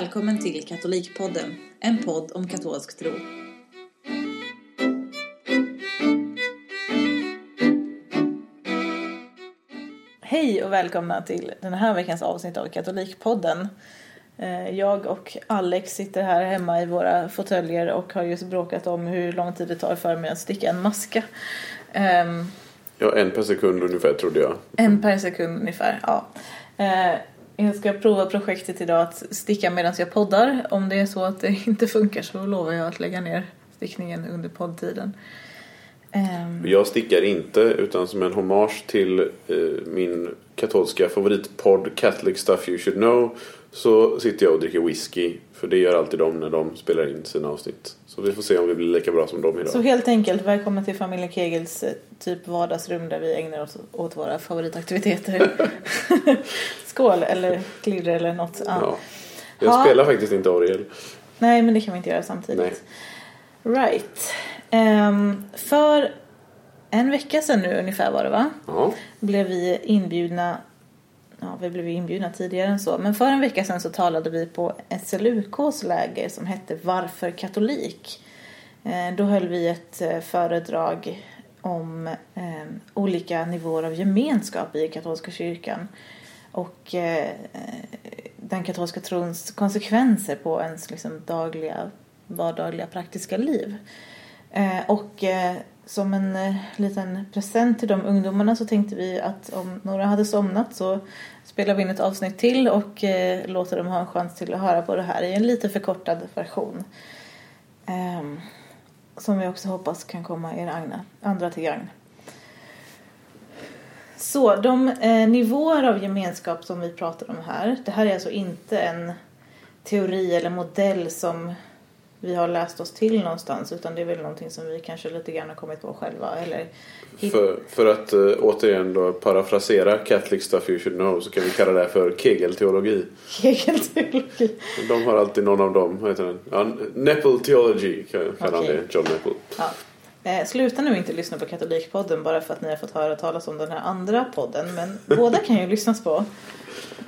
Välkommen till Katolikpodden, en podd om katolsk tro. Hej och välkomna till den här veckans avsnitt av Katolikpodden. Eh, Jag och Alex sitter här hemma i våra fåtöljer och har just bråkat om hur lång tid det tar för mig att sticka en maska. Ehm, Ja, en per sekund ungefär trodde jag. En per sekund ungefär, ja. Jag ska prova projektet idag att sticka medan jag poddar. Om det är så att det inte funkar så lovar jag att lägga ner stickningen under poddtiden. Ehm. Jag stickar inte utan som en hommage till eh, min katolska favoritpodd Catholic Stuff You Should Know så sitter jag och dricker whisky. För det gör alltid de när de spelar in sina avsnitt. Så vi får se om vi blir lika bra som dem idag. Så helt enkelt, välkommen till familjen Kegels eh, typ vardagsrum där vi ägnar oss åt våra favoritaktiviteter. Skål eller klirr eller något. Ja. Ja. Jag Ha. spelar faktiskt inte orgel. Nej, men det kan vi inte göra samtidigt. Right. Ehm, för en vecka sedan nu ungefär var det va? Ja. Blev vi inbjudna, ja vi blev inbjudna tidigare än så, men för en vecka sedan så talade vi på SLUKs läger som hette Varför katolik? Eh, då höll vi ett eh, föredrag om eh, olika nivåer av gemenskap i katolska kyrkan och eh, den katolska trons konsekvenser på ens liksom, dagliga, vardagliga praktiska liv. Eh, och eh, som en eh, liten present till de ungdomarna så tänkte vi att om några hade somnat så spelar vi in ett avsnitt till och eh, låter dem ha en chans till att höra på det här i en lite förkortad version. Ehm, som vi också hoppas kan komma er agna, andra till gagn. Så de eh, nivåer av gemenskap som vi pratar om här. Det här är alltså inte en teori eller modell som vi har läst oss till någonstans utan det är väl någonting som vi kanske lite grann har kommit på själva eller För, för att eh, återigen då parafrasera Catholic Stuff You Should Know så kan vi kalla det här för kegelteologi. kegelteologi. De har alltid någon av dem, vad heter den? Ja, Nepal Theology kallar Okej. det, John Nepal. Ja. Eh, sluta nu inte lyssna på Katolikpodden bara för att ni har fått höra talas om den här andra podden men båda kan ju lyssnas på.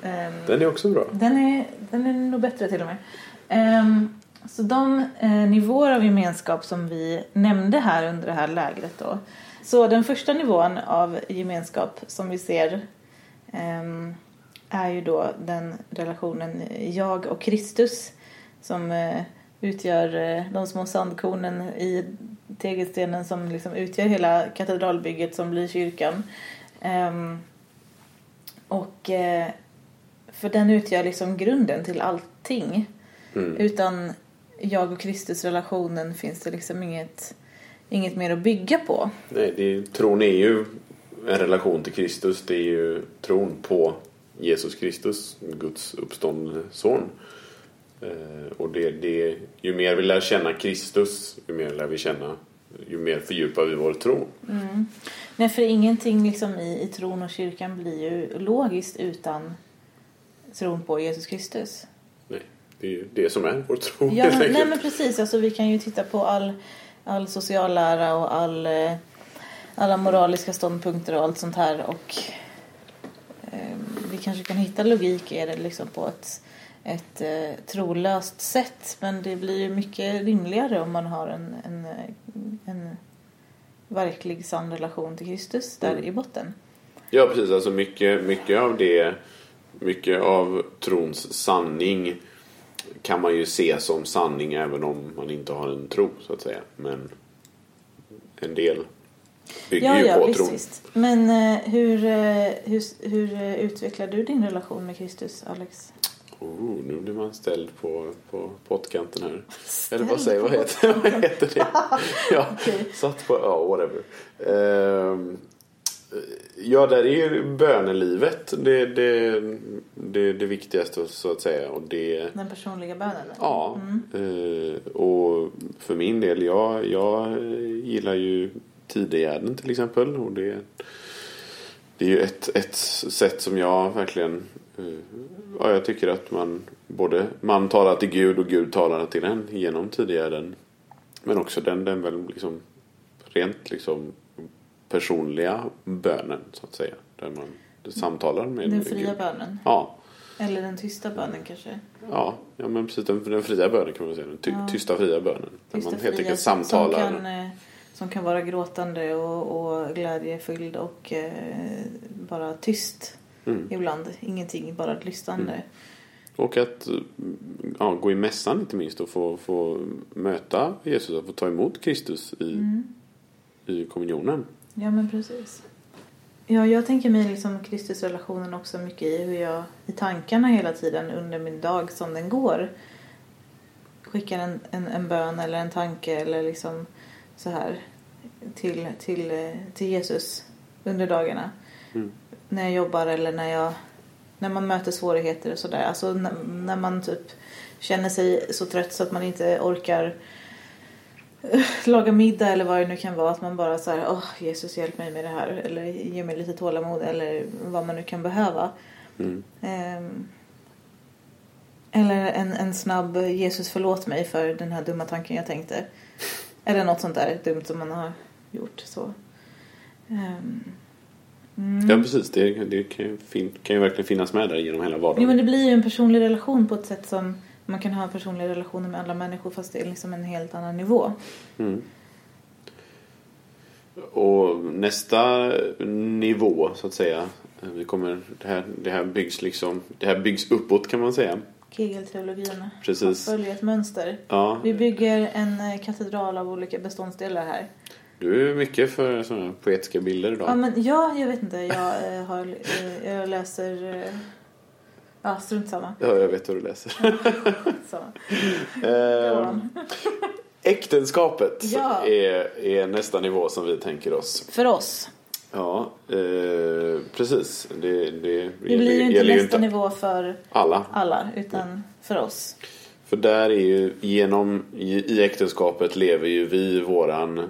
Ehm, Den är också bra. Den är, den är nog bättre till och med. Ehm, så de eh, nivåer av gemenskap som vi nämnde här under det här lägret då. Så den första nivån av gemenskap som vi ser ehm, är ju då den relationen jag och Kristus som eh, utgör eh, de små sandkornen i tegelstenen som liksom utgör hela katedralbygget som blir kyrkan. Ehm, och eh, för den utgör liksom grunden till allting. Mm. Utan jag och Kristus relationen finns det liksom inget, inget mer att bygga på. Nej, det är, tron är ju en relation till Kristus. Det är ju tron på Jesus Kristus, Guds uppståndne son. Eh, och det, det, ju mer vi lär känna Kristus, ju mer lär vi känna, ju mer fördjupar vi vår tro. Nej, för ingenting liksom i, i tron och kyrkan blir ju logiskt utan tron på Jesus Kristus. Det är ju det som är vår tro Ja, helt men, nej men precis. Alltså, vi kan ju titta på all, all sociallära och all, eh, alla moraliska ståndpunkter och allt sånt här. Och eh, vi kanske kan hitta logik i det liksom på ett, ett eh, trolöst sätt. Men det blir ju mycket rimligare om man har en, en, eh, en verklig sann relation till Kristus där Mm. i botten. Ja, precis. Alltså mycket, mycket av det, mycket av trons sanning kan man ju se som sanning även om man inte har en tro, så att säga. Men en del bygger Ja, ju ja, på visst, tron. visst. Men eh, hur, eh, hur, hur eh, utvecklar du din relation med Kristus, Alex? Oh, nu blir man ställd på, på pottkanten här. Ställd Eller vad säger vad heter, vad heter det? ja, Okej. satt på, ja, whatever. Ehm, ja, där är ju bönelivet det, det, det, det viktigaste så att säga. Och det, Den personliga bönen? Ja, eh, och för min del, jag, jag gillar ju Tidegärden till exempel. Och det, det är ju ett, ett sätt som jag verkligen, eh, ja jag tycker att man både, man talar till Gud och Gud talar till en genom Tidegärden. Men också den, den väl liksom rent liksom personliga bönen så att säga. Där man samtalar med Den fria Gud. bönen. Ja. Eller den tysta bönen kanske. Ja, ja men precis den, den fria bönen kan man säga. Den ty, Ja. tysta fria bönen. Där Tysta man helt enkelt samtalar. Som kan, eh, som kan vara gråtande och, och glädjefylld och eh, bara tyst Mm. ibland. Ingenting, bara lyssnande. Och att ja, gå i mässan inte minst och få, få möta Jesus och få ta emot Kristus i, Mm. i kommunionen. Ja, men precis. Ja, jag tänker mig liksom Kristusrelationen också mycket i hur jag i tankarna hela tiden under min dag som den går skickar en, en, en bön eller en tanke eller liksom så här till, till, till Jesus under dagarna. Mm. När jag jobbar eller när jag när man möter svårigheter och sådär. Alltså när, när man typ känner sig så trött så att man inte orkar laga middag eller vad det nu kan vara. Att man bara så här, åh Jesus hjälp mig med det här. Eller ge mig lite tålamod eller vad man nu kan behöva. Mm. Ehm, eller en, en snabb Jesus förlåt mig för den här dumma tanken jag tänkte. Eller något sånt där dumt som man har gjort. Så. Ehm, mm. Ja precis, det, det kan, ju fin, kan ju verkligen finnas med där genom hela vardagen. Jo men det blir ju en personlig relation på ett sätt som man kan ha personliga relationer med alla människor fast det är liksom en helt annan nivå. Mm. Och nästa nivå så att säga. Vi kommer, det, här, det här byggs liksom, det här byggs uppåt kan man säga. Kegelteologin Precis. följer ett mönster. Ja, Vi bygger en eh, katedral av olika beståndsdelar här. du är mycket för sådana poetiska bilder Ja, idag. men ja, jag vet inte. Jag, eh, har, eh, jag läser... Ja, strunt samma. Ja, jag vet vad du läser. Så. Eh, äktenskapet Ja. är, är nästa nivå som vi tänker oss. För oss. Ja, eh, precis. Det, det, Det blir ju inte nästa nivå för alla. alla, utan för oss. För där är ju genom i, i äktenskapet lever ju vi våran eh,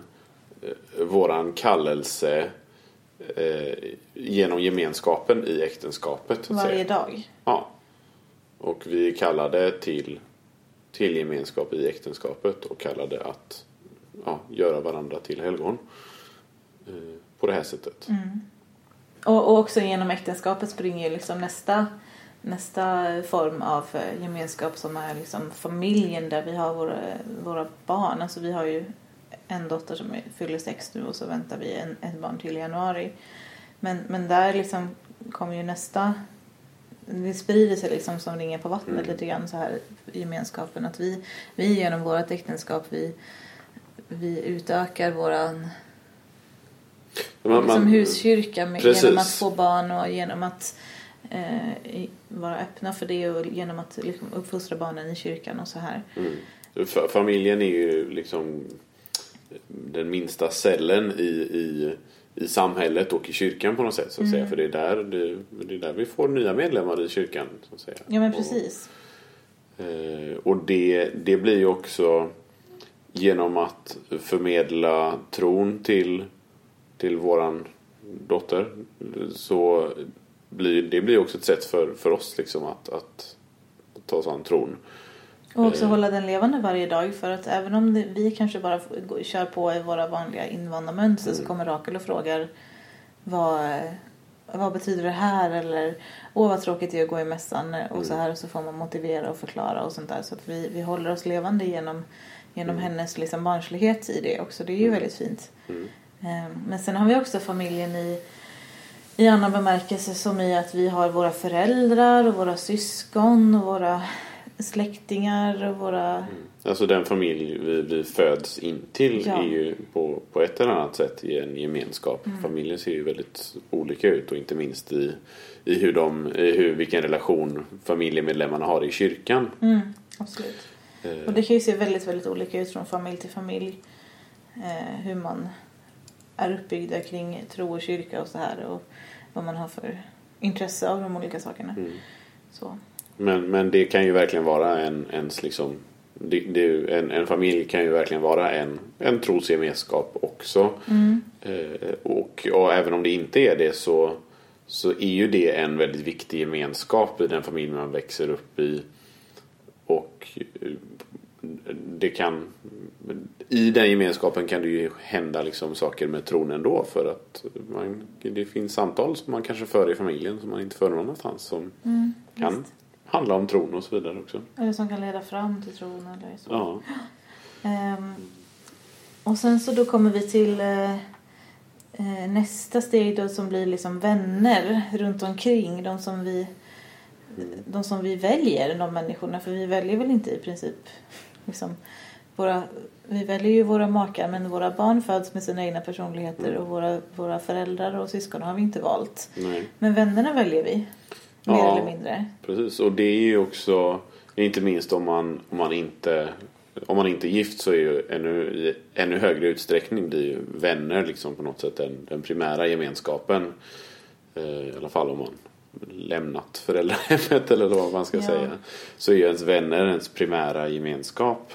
våran kallelse eh, genom gemenskapen i äktenskapet. Varje dag. Ja. Och vi kallade till, till gemenskap i äktenskapet och kallade att ja, göra varandra till helgon. Eh, på det här sättet. Och, och också genom äktenskapet springer liksom nästa, nästa form av eh, gemenskap som är liksom familjen där vi har våra, våra barn. Alltså vi har ju en dotter som är, fyller sex nu och så väntar vi en, ett barn till i januari. Men, men där liksom kommer ju nästa det sprider sig liksom som ringen på vattnet Mm. lite grann så här gemenskapen. Att vi, vi genom vårt äktenskap vi, vi utökar våran Man- liksom man- huskyrka med, genom att få barn och genom att eh, vara öppna för det och genom att liksom, uppfostra barnen i kyrkan och så här. Mm. Fa- Familjen är ju liksom den minsta cellen i, i, i samhället och i kyrkan på något sätt. Så att Mm. säga. För det är, där, det, det är där vi får nya medlemmar i kyrkan. Så att säga. Ja men Och- precis. Eh, och det, det blir ju också genom att förmedla tron till, till våran dotter. Så blir det blir också ett sätt för, för oss liksom att, att ta oss an tron. Och också Eh. hålla den levande varje dag för att även om det, vi kanske bara kör på i våra vanliga invandrarmönster så kommer Rakel och frågar vad, eh, vad betyder det här eller åh vad tråkigt det är att gå i mässan och så här och så får man motivera och förklara och sånt där så att vi, vi håller oss levande genom, genom hennes liksom barnslighet i det också. Det är ju väldigt fint. Mm. Eh, Men sen har vi också familjen i, i annan bemärkelse som i att vi har våra föräldrar och våra syskon och våra släktingar och våra... Alltså den familj vi, vi föds in till Ja. är ju på, på ett eller annat sätt i en gemenskap. Familjen ser ju väldigt olika ut och inte minst i, i, hur de, i hur, vilken relation familjemedlemmarna har i kyrkan. Mm, absolut. Eh, Och det kan ju se väldigt, väldigt olika ut från familj till familj. Eh, hur man är uppbyggda kring tro och kyrka och så här och vad man har för intresse av de olika sakerna. Mm. Så. Men, men det kan ju verkligen vara en, ens liksom, det, det, en, en familj kan ju verkligen vara en, en trosgemenskap också. Mm. Eh, och, och även om det inte är det så, så är ju det en väldigt viktig gemenskap i den familj man växer upp i. Och eh, det kan i den gemenskapen kan det ju hända liksom saker med tron ändå för att man, det finns samtal som man kanske för i familjen som man inte för någon annanstans som Mm, kan handla om tron och så vidare också. Eller som kan leda fram till tron eller så. Ja. Ehm, och sen så då kommer vi till eh, eh, nästa steg då som blir liksom vänner runt omkring. De som vi, de som vi väljer, de människorna. För vi väljer väl inte i princip liksom våra, vi väljer ju våra makar men våra barn föds med sina egna personligheter och våra, våra föräldrar och syskon har vi inte valt. Nej. Men vännerna väljer vi. Mer Ja. eller mindre. Precis, och det är ju också inte minst om man, om man inte om man inte är gift så är ju ännu, i ännu högre utsträckning blir ju vänner liksom på något sätt den, den primära gemenskapen. Eh, I alla fall om man lämnat föräldrahemmet eller vad man ska Ja. säga. Så är ju ens vänner ens primära gemenskap.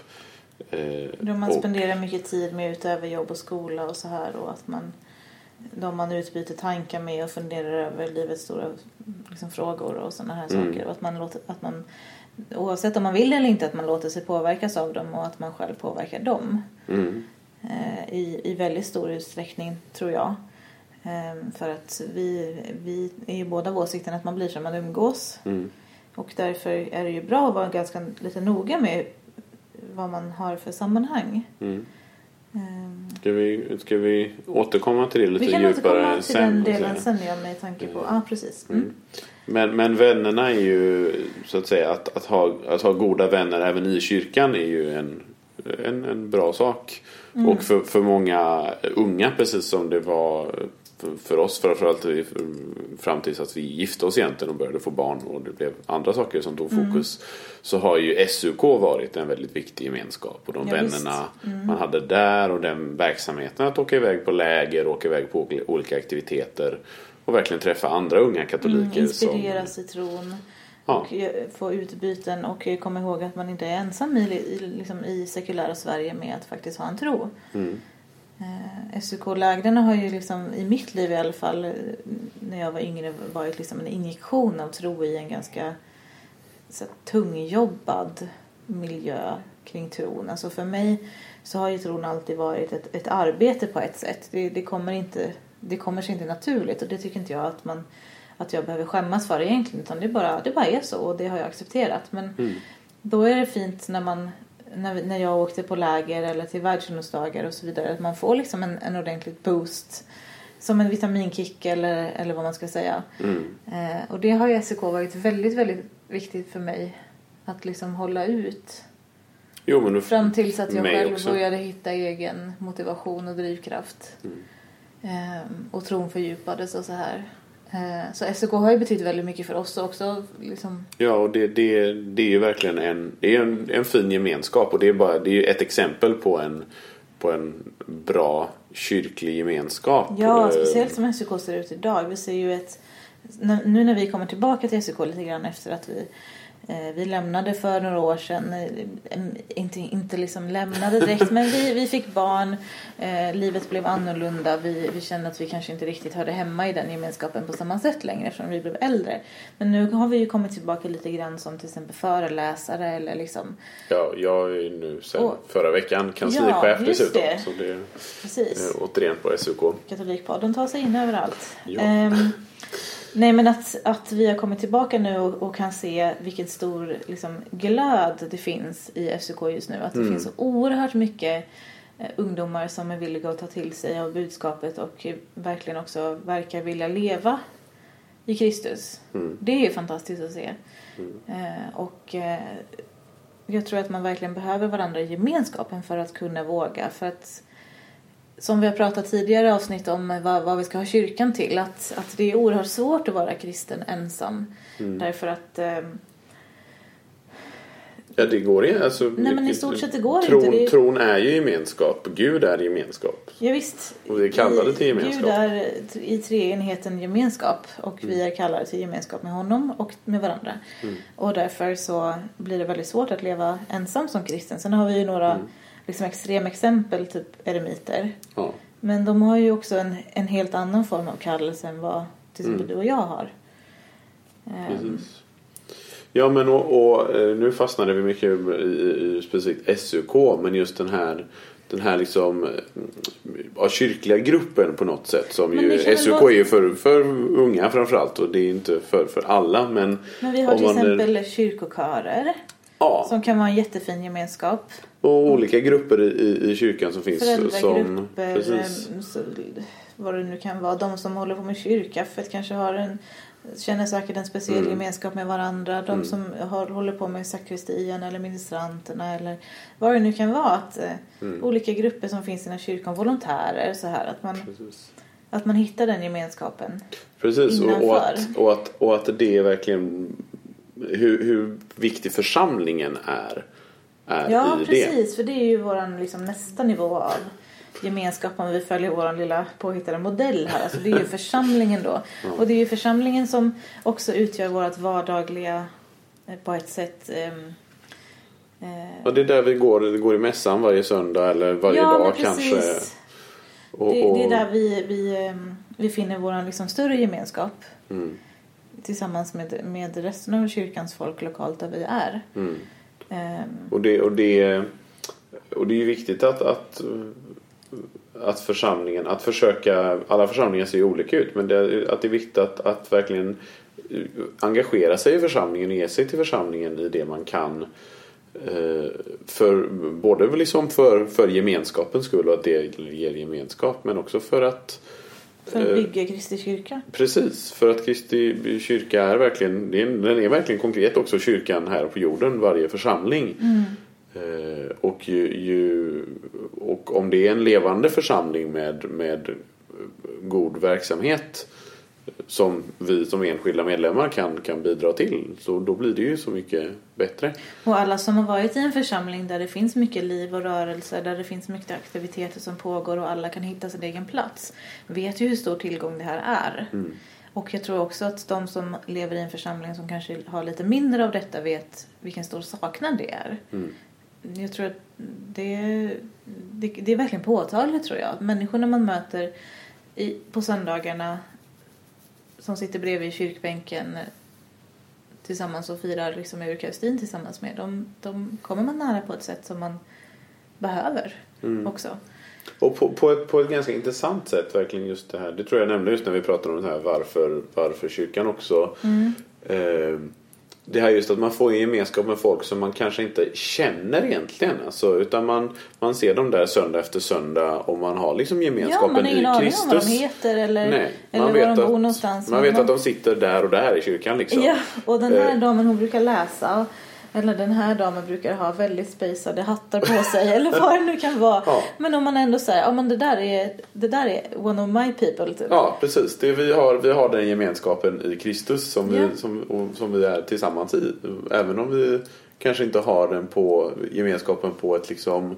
Eh, De man och- spenderar mycket tid med utöver jobb och skola och så här och att man de man utbyter tankar med och funderar över livets stora liksom, frågor och sådana här Mm. saker. Och att man, låter, att man oavsett om man vill eller inte att man låter sig påverkas av dem och att man själv påverkar dem Mm, eh, i, i väldigt stor utsträckning tror jag. Eh, för att vi, vi är ju båda av åsikten att man blir som man umgås. mm, Och därför är det ju bra att vara ganska lite noga med vad man har för sammanhang. mm. Ehm, Ska, vi, ska vi återkomma till det lite Vi kan djupare återkomma till sen? den delen sen ja, med tanke på, ja precis. Mm. Mm. Men, men vännerna är ju så att säga att, att, ha, att ha goda vänner även i kyrkan är ju en, en, en bra sak. Mm. Och för, för många unga precis som det var för, för oss framförallt fram tills att vi gifte oss egentligen och började få barn och det blev andra saker som tog Mm. fokus. Så har ju SUK varit en väldigt viktig gemenskap och de Ja, vännerna man hade där och den verksamheten att åka iväg på läger, åka iväg på olika aktiviteter och verkligen träffa andra unga katoliker. Mm, som, inspireras i tron. Ja. Och eh, få utbyten och eh, komma ihåg att man inte är ensam i, i, liksom, i sekulära Sverige med att faktiskt ha en tro. Mm. Eh, SUK-lägren har ju liksom, i mitt liv i alla fall, eh, när jag var yngre, varit liksom en injektion av tro i en ganska så, här, tungjobbad miljö kring tron. Alltså för mig så har ju tron alltid varit ett, ett arbete på ett sätt. Det, det, kommer inte, det kommer sig inte naturligt och det tycker inte jag att, man, att jag behöver skämmas för egentligen. Utan det bara, det bara är så och det har jag accepterat. Men Mm. då är det fint när man när, när jag åkte på läger eller till världsungdomsdagar och så vidare att man får liksom en, en ordentlig boost som en vitaminkick eller, eller vad man ska säga. Mm. Eh, och det har ju SEK varit väldigt, väldigt viktigt för mig att liksom hålla ut. Jo, men Fram tills att jag själv också. började hitta egen motivation och drivkraft. Mm. Eh, och tron fördjupades och så här. Eh, så SEK har ju betytt väldigt mycket för oss också. Liksom, Ja, och det, det, det är ju verkligen en, det är en, en fin gemenskap och det är, bara, det är ju ett exempel på en, på en bra kyrklig gemenskap. Ja, Eh, speciellt som SUK ser ut idag. Vi ser ju ett... Nu när vi kommer tillbaka till SUK lite grann efter att vi vi lämnade för några år sedan, eh, inte, inte liksom lämnade direkt, men vi, vi fick barn, eh, livet blev annorlunda, vi, vi kände att vi kanske inte riktigt hörde hemma i den gemenskapen på samma sätt längre eftersom vi blev äldre. Men nu har vi ju kommit tillbaka lite grann som till exempel föreläsare eller liksom, Ja, jag är nu sen Och- förra veckan kanslichef Ja, dessutom. det. Så det är precis. eh, återigen på SUK. Katolikpodden tar sig in överallt. Ja. Ehm, nej men att, att vi har kommit tillbaka nu och, och kan se vilken stor liksom, glöd det finns i FCK just nu. Att det Mm. finns så oerhört mycket eh, ungdomar som är villiga att ta till sig av budskapet och verkligen också verkar vilja leva i Kristus. Mm. Det är ju fantastiskt att se. Eh, och eh, jag tror att man verkligen behöver varandra i gemenskapen för att kunna våga. För att som vi har pratat tidigare avsnitt om vad, vad vi ska ha kyrkan till. Att, att det är oerhört svårt att vara kristen ensam. Mm. Därför att eh, Ja, det går inte. Alltså, Nej, men i stort sett det går tron, inte. Det är- Tron är ju gemenskap. Gud är gemenskap. ja, visst. Och vi är kallade till gemenskap. Gud är i treenigheten gemenskap. Och vi är kallade till gemenskap med honom och med varandra. Mm. Och därför så blir det väldigt svårt att leva ensam som kristen. Sen har vi ju några Mm. Liksom extremexempel, typ eremiter. Ja. Men de har ju också en, en helt annan form av kallelse än vad till exempel Mm. du och jag har. Ehm, Precis. Ja men och, och eh, nu fastnade vi mycket i, i, specifikt SUK men just den här den här liksom ja, kyrkliga gruppen på något sätt. Som Men ju, SUK vara- är ju för, för unga framförallt och det är inte för, för alla. Men, Men vi har till man exempel kyrkokörer ja, som kan vara en jättefin gemenskap. och olika grupper i, i, kyrkan som finns. Föräldragrupper, precis. eh, så, vad det nu kan vara. De som håller på med kyrkaffet kanske har en känner säkert en speciell Mm. gemenskap med varandra. De som har, håller på med sakristian eller ministranterna eller vad det nu kan vara. Att, eh, Mm. Olika grupper som finns inom kyrkan, volontärer så här. Att man, Precis. att man hittar den gemenskapen. Precis, och, och, att, och, att, och att det verkligen hur, hur viktig församlingen är, är Ja, i det. precis. För det är ju vår liksom, nästa nivå av gemenskap om vi följer vår lilla påhittade modell här. Alltså, det är ju församlingen då. Och det är ju församlingen som också utgör vårt vardagliga eh, på ett sätt eh, Och det är där vi går, vi går i mässan varje söndag eller varje ja, dag kanske. precis. Och, Det, och, det är där vi, vi, ehm, vi finner vår liksom, större gemenskap Mm, tillsammans med, med resten av kyrkans folk lokalt där vi är. mm. Ehm, Och det, och det, och det är ju viktigt att, att, att församlingen, att försöka, alla församlingar ser ju olika ut men det, att det är viktigt att, att verkligen engagera sig i församlingen och ge sig till församlingen i det man kan. eh, För, både liksom för, för gemenskapens skull och att det ger gemenskap men också för att för att Eh, bygga Kristi kyrka. Precis, för att Kristi kyrka är verkligen, den är verkligen konkret också kyrkan här på jorden, varje församling. Eh, och, ju, ju, och om det är en levande församling med, med god verksamhet som vi som enskilda medlemmar kan, kan bidra till så då blir det ju så mycket bättre. Och alla som har varit i en församling där det finns mycket liv och rörelse, där det finns mycket aktiviteter som pågår och alla kan hitta sin egen plats, vet ju hur stor tillgång det här är. Och jag tror också att de som lever i en församling som kanske har lite mindre av detta vet vilken stor saknad det är. Jag tror att det, det, det är verkligen påtagligt tror jag. Människorna man möter i, på söndagarna som sitter bredvid kyrkbänken tillsammans och firar liksom eukaristin tillsammans med. De, de kommer man nära på ett sätt som man behöver också. Och på, på, ett, på ett ganska intressant sätt verkligen just det här. Det tror jag nämnde just när vi pratade om det här varför, varför kyrkan också. Eh, det här just att man får en gemenskap med folk som man kanske inte känner egentligen. Alltså, utan man, man ser dem där söndag efter söndag och man har liksom Ja, gemenskapen man har ingen i aning Kristus. om vad de heter eller, Nej, eller man var de bor att- någonstans. Man vet att de sitter där och där i kyrkan liksom. Ja, och den här Eh. damen hon brukar läsa. Eller den här damen brukar ha väldigt spejsade hattar på sig. eller vad det nu kan vara. Ja. Men om man ändå säger, ja men det där är, det där är one of my people. Typ. Ja, precis. Det vi, har, vi har den gemenskapen i Kristus som, Ja. vi, som, och, som vi är tillsammans i. Även om vi kanske inte har den på gemenskapen på ett liksom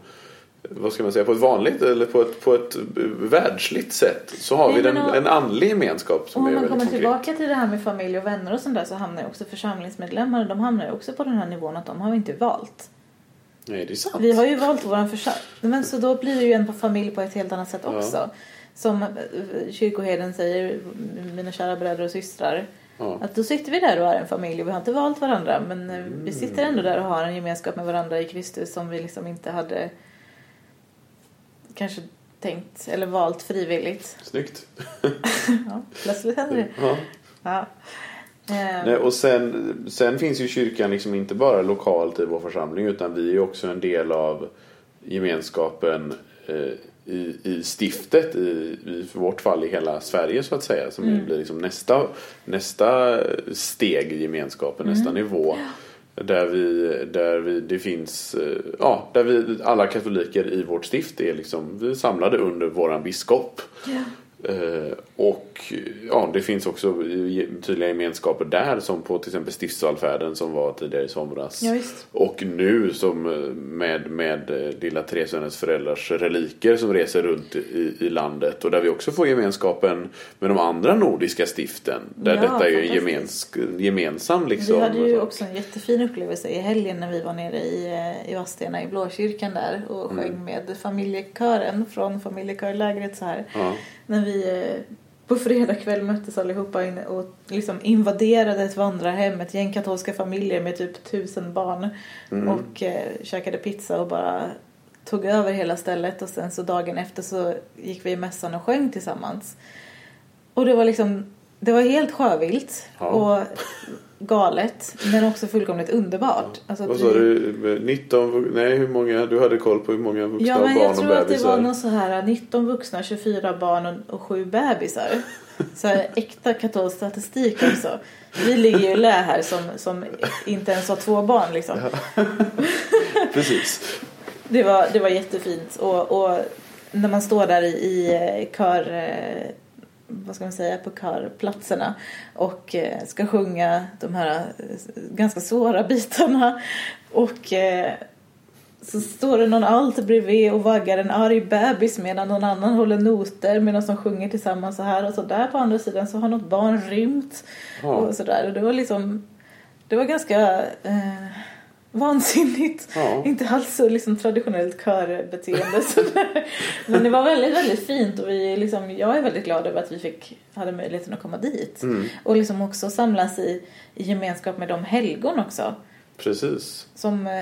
vad ska man säga, på ett vanligt eller på ett, på ett världsligt sätt så har Nej, vi men och- en andlig gemenskap som Och om är man väldigt kommer tillbaka till det här med familj och vänner och sånt där så hamnar ju också församlingsmedlemmar, de hamnar ju också på den här nivån att de har vi inte valt. Nej, det är sant. Vi har ju valt våran församling. Men så då blir det ju en familj på ett helt annat sätt också. Som eh, kyrkoherden säger, mina kära bröder och systrar. Ja. Att då sitter vi där och är en familj och vi har inte valt varandra men eh, vi Mm. sitter ändå där och har en gemenskap med varandra i Kristus som vi liksom inte hade kanske tänkt eller valt frivilligt. Snyggt. Ja, plötsligt händer det. Ja. Ja. Eh, Nej, och sen, sen finns ju kyrkan liksom inte bara lokalt i vår församling utan vi är också en del av gemenskapen eh, i, i stiftet, i, i för vårt fall i hela Sverige så att säga. Som Mm. blir liksom nästa, nästa steg i gemenskapen, nästa Mm. nivå. Där vi, där vi, det finns, eh, ja, där vi alla katoliker i vårt stift är liksom, vi är samlade under våran biskop. Yeah. Eh, och ja, det finns också tydliga gemenskaper där som på till exempel stiftsvalfärden som var tidigare i somras. Ja. Och nu som eh, med, med eh, Lilla Tresönens föräldrars reliker som reser runt i, i landet. Och där vi också får gemenskapen med de andra nordiska stiften. Där Ja, detta är en gemens, gemensam liksom. Vi hade ju sak. också en jättefin upplevelse i helgen när vi var nere i, i Vadstena i Blåkyrkan där och Mm. sjöng med familjekören från familjekörlägret så här. Ja. När vi, eh, på fredag kväll möttes allihopa in och liksom invaderade ett vandrarhem, ett gäng katolska familjer med typ tusen barn. Och eh, käkade pizza och bara tog över hela stället och sen så dagen efter så gick vi i mässan och sjöng tillsammans. Och det var liksom, det var helt sjövilt Ja. och galet men också fullkomligt underbart. Alltså att Vad sa du? 19? vu- Nej, hur många? Du hade koll på hur många vuxna Ja, men barn jag och tror att det var bebisar? någon så här 19 vuxna, 24 barn och, och 7 bebisar. Så här, äkta katolsk statistik också. Vi ligger ju lä här som, som inte ens har två barn liksom. Precis. Det var, det var jättefint. Och, och när man står där i, i eh, kör... Vad ska man säga? På körplatserna. Och eh, ska sjunga de här eh, ganska svåra bitarna. Och eh, så står det någon allt bredvid och vaggar en arg bebis medan någon annan håller noter medan de sjunger tillsammans så här. Och så där på andra sidan så har något barn rymt. Ja. Och så där. Och det var liksom... Det var ganska... Eh, vansinnigt. Ja. Inte alls så liksom traditionellt körbeteende. Men det var väldigt, väldigt fint och vi liksom, jag är väldigt glad över att vi fick, hade möjligheten att komma dit. Mm. Och liksom också samlas i, i gemenskap med de helgon också. Precis. Som, eh,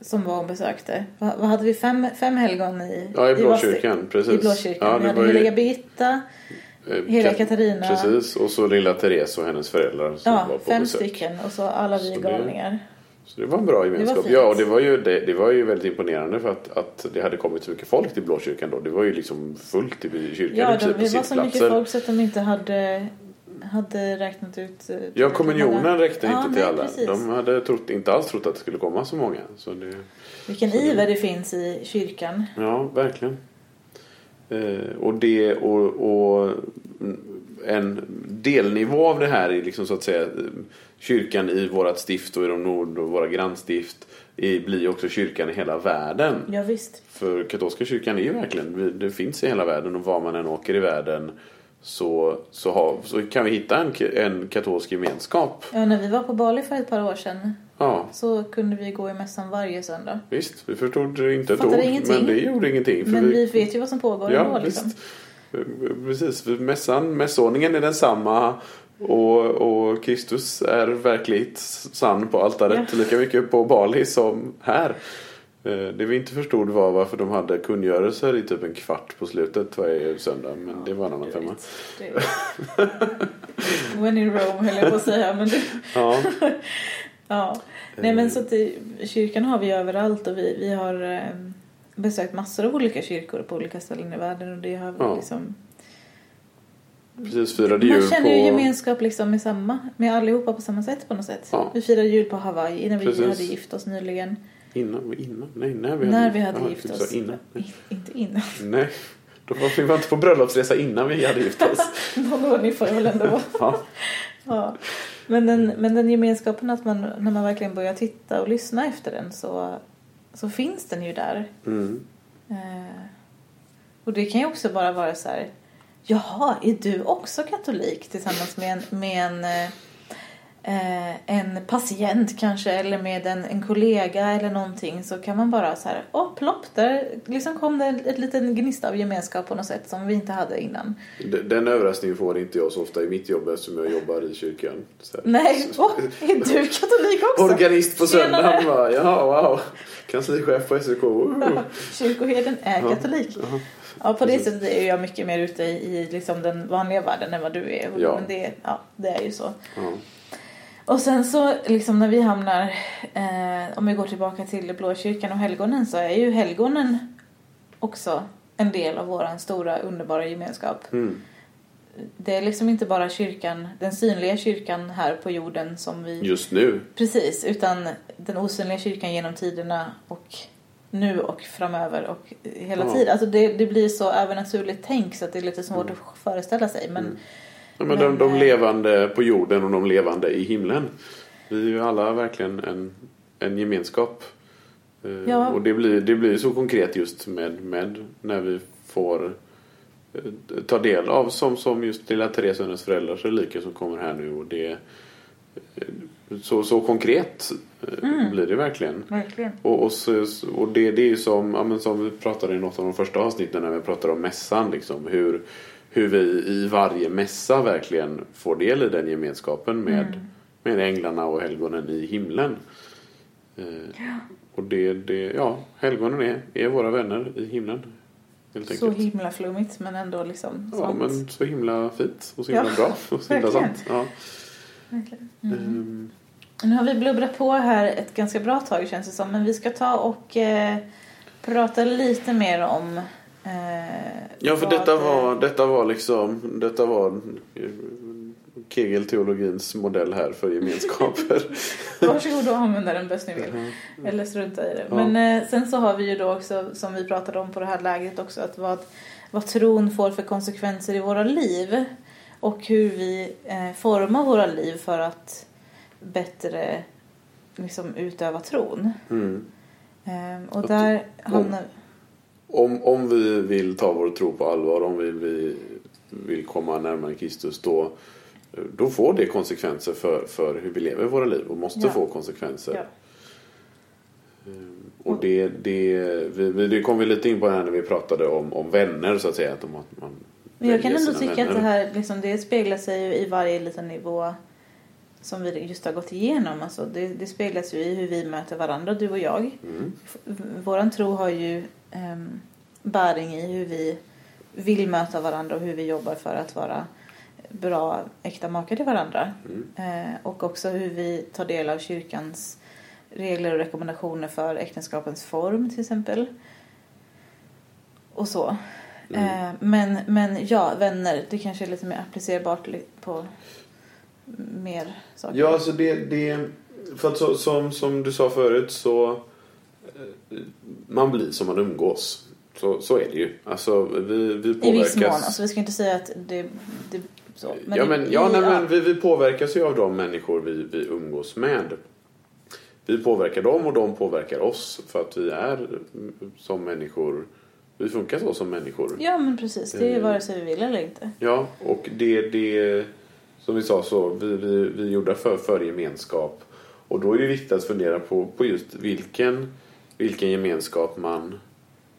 som var och besökte. Vad, hade vi? Fem, fem helgon i Ja, i Blåkyrkan. Precis. I Blåkyrkan. Ja, vi hade ju- heliga Birgitta. Eh, Hela Kat- Katarina. Precis. Och så lilla Therese och hennes föräldrar som Ja, var på fem besök. stycken. Och så alla vi Så det- galningar. Så det var en bra gemenskap. ja, och det var, ju, det, det var ju väldigt imponerande för att, att det hade kommit så mycket folk till Blåkyrkan då. Det var ju liksom fullt i kyrkan Ja, i de, princip på det var så mycket folk så att de inte hade, hade räknat ut. eh, Ja, kommunionen räckte Ja, inte till alla. precis. De hade trott, inte alls trott att det skulle komma så många. Så det, Vilken iver det finns i kyrkan. ja, verkligen. Eh, och det och, och en delnivå av det här är liksom så att säga kyrkan i vårat stift och i de nord och våra grannstift i, blir också kyrkan i hela världen. Ja, visst. För katolska kyrkan är ju verkligen, det finns i hela världen och var man än åker i världen så, så, har, så kan vi hitta en, en katolsk gemenskap. Ja, när vi var på Bali för ett par år sedan Ja, så kunde vi gå i mässan varje söndag. visst. Vi förstod inte ett ord, ingenting. men det gjorde ingenting. Men vi, vi vet ju vad som pågår ja, ändå visst. liksom. Precis, för mässan, mässordningen är densamma och, och Kristus är verkligt sann på altaret Ja. lika mycket på Bali som här. Eh, Det vi inte förstod var varför de hade kungörelser i typ en kvart på slutet varje söndag. Men det var en annan femma. When in Rome höll jag på att säga. Men det, Ja, ja. Nej men så att kyrkan har vi överallt och vi, vi har eh, besökt massor av olika kyrkor på olika ställen i världen och det har Ja. liksom precis. Firade jul Man känner ju på... gemenskap liksom med samma, med allihopa på samma sätt på något sätt. Ja. Vi firade jul på Hawaii vi Precis. hade gift oss nyligen. Innan, innan? Nej, när vi när hade, vi hade Ja, gift oss. Innan. I, inte innan. Nej, då var vi var inte på bröllopsresa innan vi hade gift oss. Någon ordning får det väl ändå vara. Ja, Ja. Men, den, men den gemenskapen att man, när man verkligen börjar titta och lyssna efter den så, så finns den ju där. mm. Eh, och det kan ju också bara vara så här. Jaha, är du också katolik tillsammans med en, med en, eh, eh, en patient kanske eller med en, en kollega eller någonting så kan man bara så här, åh plopp, där liksom kom det ett, ett liten gnista av gemenskap på något sätt som vi inte hade innan. Den- Den överraskningen får inte jag så ofta i mitt jobb eftersom jag jobbar i kyrkan. Nej, åh, är du katolik också? Organist på söndagen bara, ja wow. Kanslichef på SEK. Uh. Kyrkoherden är katolik. Jaha. Ja, på det Precis. sättet är jag mycket mer ute i, liksom den vanliga världen än vad du är. Ja. Men det, ja, det är ju så. Ja. Och sen så liksom när vi hamnar, eh, om vi går tillbaka till Blåkyrkan och helgonen så är ju helgonen också en del av våran stora underbara gemenskap. Mm. Det är liksom inte bara kyrkan, den synliga kyrkan här på jorden som vi... Just nu. Precis, utan den osynliga kyrkan genom tiderna och nu och framöver och hela Ja. tiden. Alltså det, det blir så övernaturligt tänk så att det är lite svårt att föreställa sig. Men Mm. Ja, men Men, de, de eh, levande på jorden och de levande i himlen. Vi är ju alla verkligen en, en gemenskap. Eh, Ja. Och det blir, det blir så konkret just med, med när vi får eh, ta del av som, som just lilla Therese och hennes föräldrars reliker som kommer här nu. Och det, så, så konkret eh, Mm. blir det verkligen. verkligen. Och, och, så, och det, det är ju som, ja, men som vi pratade i något av de första avsnitten när vi pratade om mässan. Liksom, hur, hur vi i varje mässa verkligen får del i den gemenskapen med, Mm. med änglarna och helgonen i himlen. Eh, Och det, det, ja, helgonen är, är våra vänner i himlen. Så himla flummigt men ändå liksom Ja, sant. men så himla fint och så himla Ja, bra och så himla sant. Ja. Verkligen. Ehm, Nu har vi blubbrat på här ett ganska bra tag känns det som. Men vi ska ta och eh, prata lite mer om eh, Ja, för detta det- var, detta var liksom, detta var eh, Kegel-teologins modell här för gemenskaper. Varsågod och använda den bäst ni vill. Eller strunta i det. Ja. Men eh, sen så har vi ju då också, som vi pratade om på det här lägret också, att vad, vad tron får för konsekvenser i våra liv. Och hur vi eh, formar våra liv för att bättre liksom, utöva tron. Mm. Eh, och där hamnar... Om, om vi vill ta vår tro på allvar, om vi, vi vill komma närmare Kristus, då, då får det konsekvenser för, för hur vi lever våra liv och måste Ja. få konsekvenser. Ja. Och det, det, vi, det kom vi lite in på här när vi pratade om, om vänner så att säga. Att att man Men jag kan ändå tycka att det vänner. här liksom, det speglar sig i varje liten nivå som vi just har gått igenom. Alltså, det, det speglas ju i hur vi möter varandra, du och jag. Mm. Våran tro har ju um, bäring i hur vi vill möta varandra och hur vi jobbar för att vara bra äkta makar till varandra. Mm. Eh, och också hur vi tar del av kyrkans regler och rekommendationer för äktenskapens form till exempel. Och så. Mm. Eh, men, men ja, vänner, det kanske är lite mer applicerbart li- på mer saker. Ja, alltså det, det för att så, som, som du sa förut så eh, man blir som man umgås. Så, så är det ju. Alltså vi, vi I påverkas. viss mån. Alltså, vi ska inte säga att det, det så. ja, i- men, ja, i- nej, men vi, vi påverkas ju av de människor vi, vi umgås med. Vi påverkar dem och de påverkar oss för att vi är som människor. Vi funkar så som människor. Ja, men precis. Det är Eh. vare sig vi vill eller inte. Ja, och det, det som vi sa så, vi, vi, vi är gjorda för, för gemenskap. Och då är det viktigt att fundera på, på just vilken, vilken gemenskap man,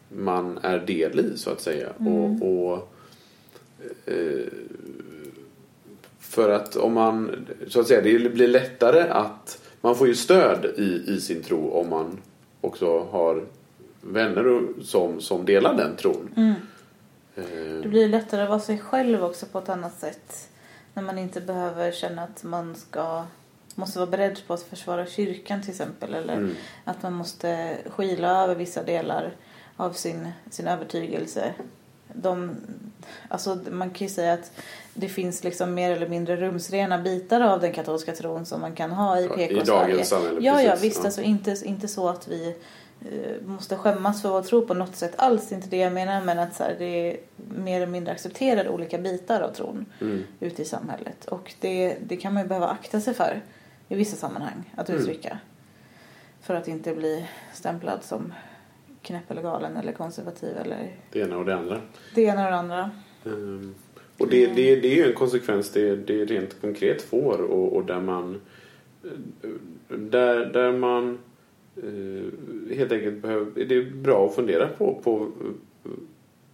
man är del i så att säga. Och, och eh, för att om man, så att säga, det blir lättare att man får ju stöd i, i sin tro om man också har vänner som, som delar den tron. Mm. Eh, Det blir lättare att vara sig själv också på ett annat sätt. När man inte behöver känna att man ska måste vara beredd på att försvara kyrkan till exempel. Eller Mm. att man måste skila över vissa delar av sin, sin övertygelse. De, alltså man kan ju säga att det finns liksom mer eller mindre rumsrena bitar av den katolska tron som man kan ha i Ja, PK i dagens samhälle, Ja, ja precis, visst. ja. Alltså inte, inte så att vi måste skämmas för vår tro på något sätt alls. Det är inte det jag menar. Men att så här, det är mer eller mindre accepterade olika bitar av tron Mm. ute i samhället. Och det, det kan man ju behöva akta sig för i vissa sammanhang att Mm. uttrycka. För att inte bli stämplad som knäpp eller galen eller konservativ eller Det ena och det andra. det ena och det andra. Ehm, och det, det, det är ju en konsekvens det, det rent konkret får och, och där man eh, där, där man eh, helt enkelt behöver, det är bra att fundera på, på eh,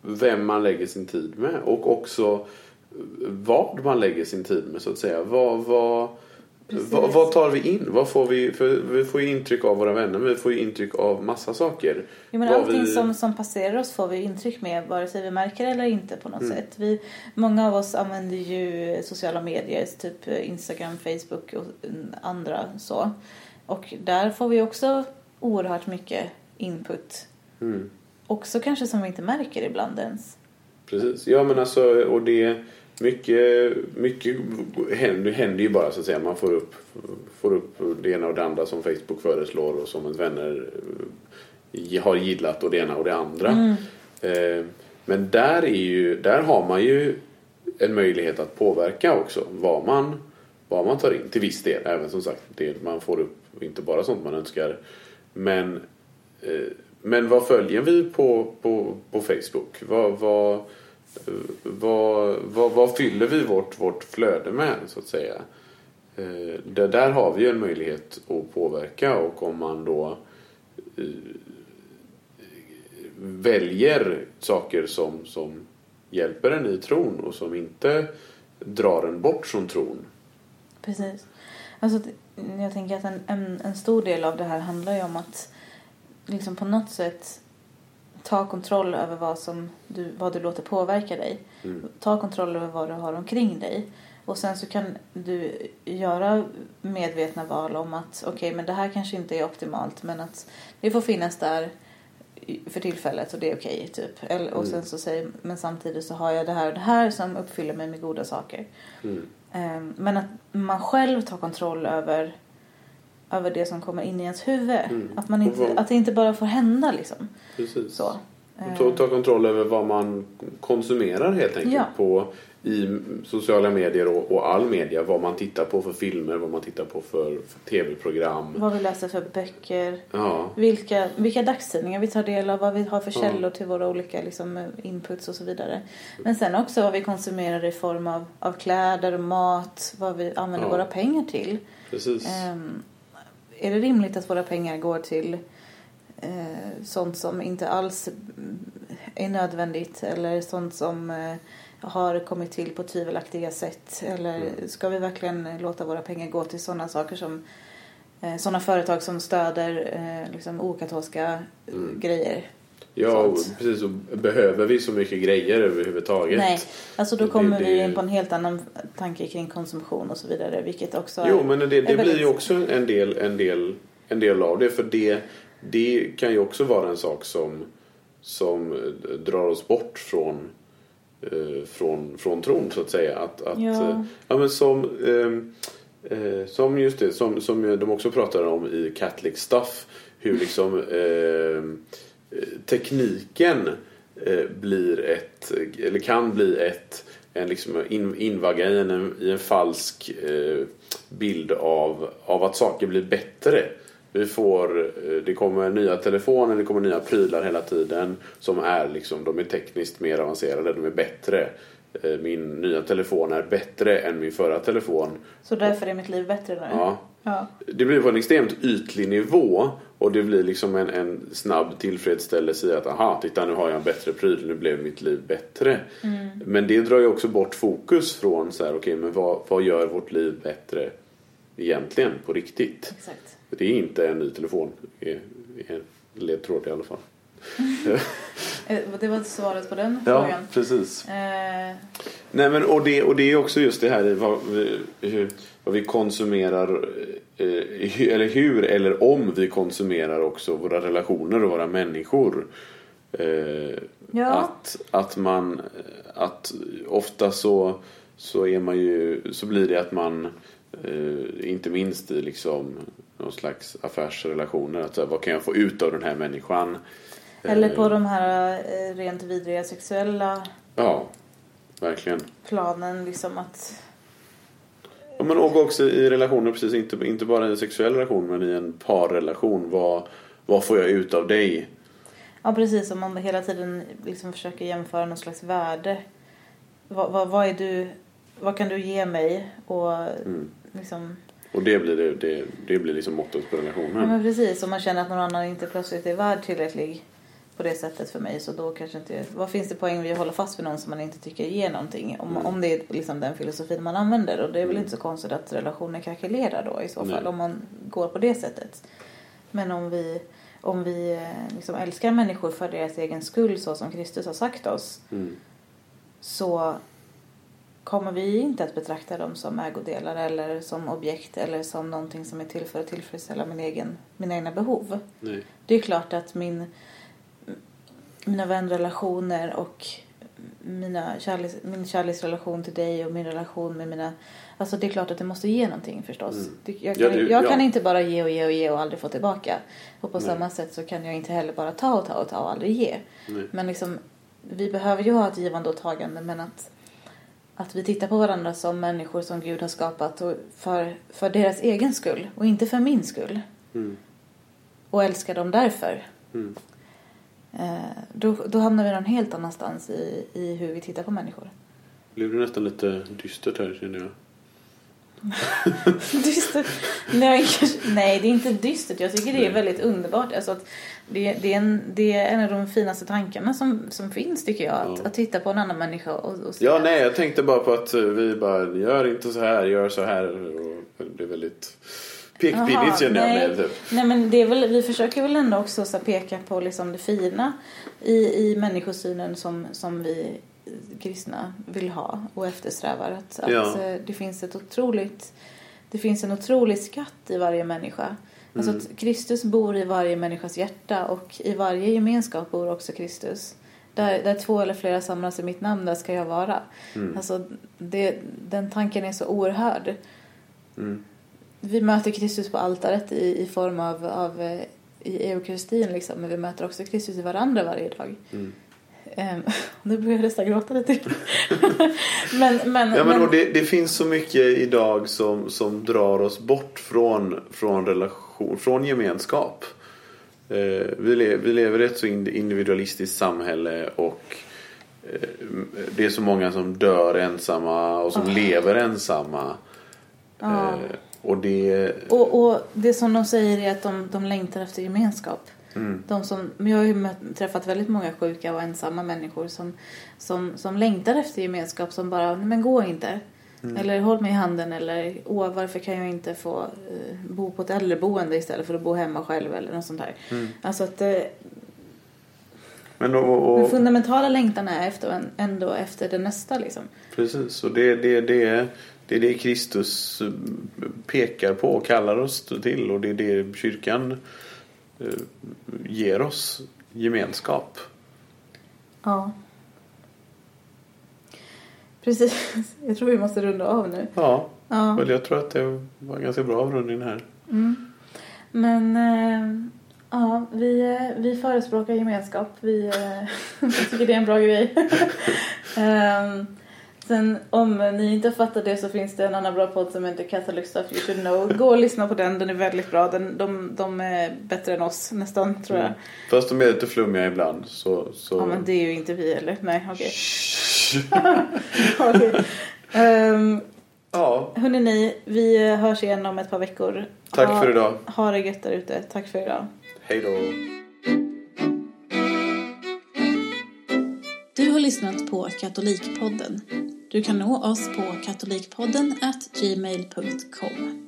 vem man lägger sin tid med och också eh, vad man lägger sin tid med så att säga. Vad, vad, vad, vad tar vi in? Vad får vi, för vi får ju intryck av våra vänner men vi får ju intryck av massa saker. Jo, men Vad allting vi- som, som passerar oss får vi intryck med vare sig vi märker det eller inte på något Mm. sätt. Vi, många av oss använder ju sociala medier, typ Instagram, Facebook och andra så. Och där får vi också oerhört mycket input. Mm. Också kanske som vi inte märker ibland ens. Precis. Ja men alltså och det mycket, mycket händer, händer ju bara så att säga. Man får upp, får upp det ena och det andra som Facebook föreslår och som ens vänner eh, har gillat och det ena och det andra. Mm. Eh, Men där, är ju, där har man ju en möjlighet att påverka också vad man, vad man tar in till viss del. Även som sagt, det man får upp inte bara sånt man önskar. Men, eh, men vad följer vi på, på, på Facebook? Vad, vad, vad, vad, vad fyller vi vårt, vårt flöde med så att säga? Eh, Där, där har vi ju en möjlighet att påverka och om man då eh, väljer saker som, som hjälper en i tron och som inte drar en bort från tron. Precis. Alltså, jag tänker att en, en, en stor del av det här handlar ju om att liksom på något sätt ta kontroll över vad, som du, vad du låter påverka dig. Mm. Ta kontroll över vad du har omkring dig. Och sen så kan du göra medvetna val om att okej, men det här kanske inte är optimalt men att det får finnas där för tillfället och det är okej typ. Eller, och Mm. sen så säger men samtidigt så har jag det här och det här som uppfyller mig med goda saker. Mm. Ehm, Men att man själv tar kontroll över, över det som kommer in i ens huvud. Mm. Att, man inte, att det inte bara får hända liksom. Precis. Så. Ta, ta kontroll över vad man konsumerar helt enkelt Ja. på i sociala medier och, och all media. Vad man tittar på för filmer, vad man tittar på för, för tv-program. Vad vi läser för böcker. Ja, Vilka, vilka dagstidningar vi tar del av. Vad vi har för Ja. källor till våra olika liksom, inputs och så vidare. Men sen också vad vi konsumerar i form av, av kläder och mat. Vad vi använder våra pengar till. precis. Ehm, är det rimligt att våra pengar går till eh, sånt som inte alls är nödvändigt eller sånt som eh, har kommit till på tvivelaktiga sätt? Eller Mm. ska vi verkligen låta våra pengar gå till sådana saker som eh, sådana företag som stöder eh, liksom okatolska eh, Mm. grejer? Ja, och precis. Och behöver vi så mycket grejer överhuvudtaget? Nej, alltså då Det- kommer det- vi in på en helt annan tanke kring konsumtion och så vidare. Vilket också Jo, men det, det blir ju också en del, en, del, en del av det. För det, det kan ju också vara en sak som, som eh, drar oss bort från, eh, från, från tron så att säga. Att, att, Ja. eh, ja, men som, ehm, eh, som just det, som, som de också pratar om i Catholic Stuff. Hur liksom ehm, eh, tekniken eh, blir ett, eller kan bli ett en liksom in, invagga i en, i en falsk bild av, av att saker blir bättre. Vi får, eh, det kommer nya telefoner, det kommer nya prylar hela tiden som är liksom, de är tekniskt mer avancerade, de är bättre. Eh, Min nya telefon är bättre än min förra telefon. Så därför är mitt liv bättre nu? Ja, ja. det blir på en extremt ytlig nivå och det blir liksom en, en snabb tillfredsställelse i att aha, titta nu har jag en bättre pryl, nu blev mitt liv bättre. Men det drar ju också bort fokus från så här, okej men vad, vad gör vårt liv bättre egentligen på riktigt? Exakt. Det är inte en ny telefon, är, är en ledtråd i alla fall. Eh, Det var svaret på den frågan. precis. Eh, Nej men och det, och det är också just det här vad vi, hur, vad vi konsumerar eh, hu- eller hur eller om vi konsumerar också våra relationer och våra människor. Eh, Ja. Att, att man att ofta så, så är man ju så blir det att man eh, inte minst i liksom någon slags affärsrelationer att så här, vad kan jag få ut av den här människan? eller på Eh, de här eh, rent vidriga sexuella Ja, verkligen. planen. Liksom att, Ja, men och också i relationer, precis inte, inte bara i en sexuell relation men i en parrelation. Vad, vad får jag ut av dig? ja, precis som man hela tiden liksom försöker jämföra någon slags värde. Vad, vad, vad, är du, vad kan du ge mig? Och Mm. liksom, Och det blir, det, det, det blir liksom mottot på ja, relationen. men precis. Om man känner att någon annan inte plötsligt är värd tillräcklig på det sättet för mig så då kanske inte... Vad finns det poäng med att hålla fast vid någon som man inte tycker ger någonting? Om, Mm. om det är liksom den filosofin man använder. Och det är väl inte så konstigt att relationer krackelerar då i så fall. Nej. Om man går på det sättet. Men om vi, om vi eh, liksom älskar människor för deras egen skull så som Kristus har sagt oss. Mm. Så kommer vi inte att betrakta dem som ägodelar eller som objekt eller som någonting som är till för att tillfredsställa min egen, mina egna behov. Nej. Det är klart att min, mina vänrelationer och mina kärleks, min kärleksrelation till dig och min relation med mina... Alltså det är klart att det måste ge någonting förstås. Mm. Jag Ja, kan, det- jag ja. kan inte bara ge och ge och ge och aldrig få tillbaka. Och på Nej. samma sätt så kan jag inte heller bara ta och ta och ta och aldrig ge. Nej. Men liksom, vi behöver ju ha ett givande och tagande men att, att vi tittar på varandra som människor som Gud har skapat och för, för deras egen skull och inte för min skull. Mm. Och älskar dem därför. Mm. Eh, då, då hamnar vi någon helt annanstans i, i hur vi tittar på människor. Det nästan lite dystert här känner jag. dystert. Nej, nej, det är inte dystert. Jag tycker det är väldigt underbart. Alltså att det, det, är en, det är en av de finaste tankarna som, som finns tycker jag. Att, att titta på en annan människa och, och Ja, nej, jag tänkte bara på att eh, vi bara, gör inte så här, gör så här. Och det blev väldigt pekpinnigt kände jag nej. med. Typ. Nej men det är väl, vi försöker väl ändå också så peka på liksom det fina i, i människosynen som, som vi kristna vill ha och eftersträvar. Att, att Ja. eh, det finns ett otroligt det finns en otrolig skatt i varje människa. Alltså Mm. att Kristus bor i varje människas hjärta och i varje gemenskap bor också Kristus. Där, där två eller flera samlas i mitt namn, där ska jag vara. Mm. Alltså det, den tanken är så oerhörd. Mm. Vi möter Kristus på altaret i, i form av, av eh, i eukaristin liksom, men vi möter också Kristus i varandra varje dag. Mm. Ehm, nu börjar jag nästan gråta lite. men, men, Ja, men, men det, det finns så mycket idag som, som drar oss bort från, från relation, från gemenskap. Eh, vi, le, vi lever i ett så ind- individualistiskt samhälle och eh, det är så många som dör ensamma och som lever ensamma. Ja. Eh, och det... och, och det som de säger är att de, de längtar efter gemenskap. Mm. De som, men jag har ju mött, träffat väldigt många sjuka och ensamma människor som, som, som längtar efter gemenskap som bara, men gå inte. Mm. Eller håll mig i handen eller åh varför kan jag inte få eh, bo på ett äldreboende istället för att bo hemma själv eller något sånt där. Mm. Alltså att eh, Men och, den och, fundamentala längtan är efter, en- ändå efter det nästa liksom. Precis, och det, det, det, det är det Kristus eh, pekar på och kallar oss till och det är det kyrkan ger oss gemenskap. Ja. Precis. Jag tror vi måste runda av nu. Ja, Ja. jag tror att det var en ganska bra avrundning här. Mm. Men eh, ja, vi, eh, vi förespråkar gemenskap. Vi, eh, vi tycker det är en bra grej. Ehm, sen om ni inte har fattat det så finns det en annan bra podd som heter Catholic Stuff You Should Know. Gå och lyssna på den, den är väldigt bra. Den, de, de är bättre än oss nästan tror jag. Fast de är lite flummiga ibland så... så... Ja men det är ju inte vi eller? Nej okej. Okej. Ehm, ja, Hörrni ni, vi hörs igen om ett par veckor. tack Ha- för idag. Ha det gött där ute. Tack för idag. Hej då. Du har lyssnat på Katolikpodden. Du kan nå oss på katolikpodden gmail.com.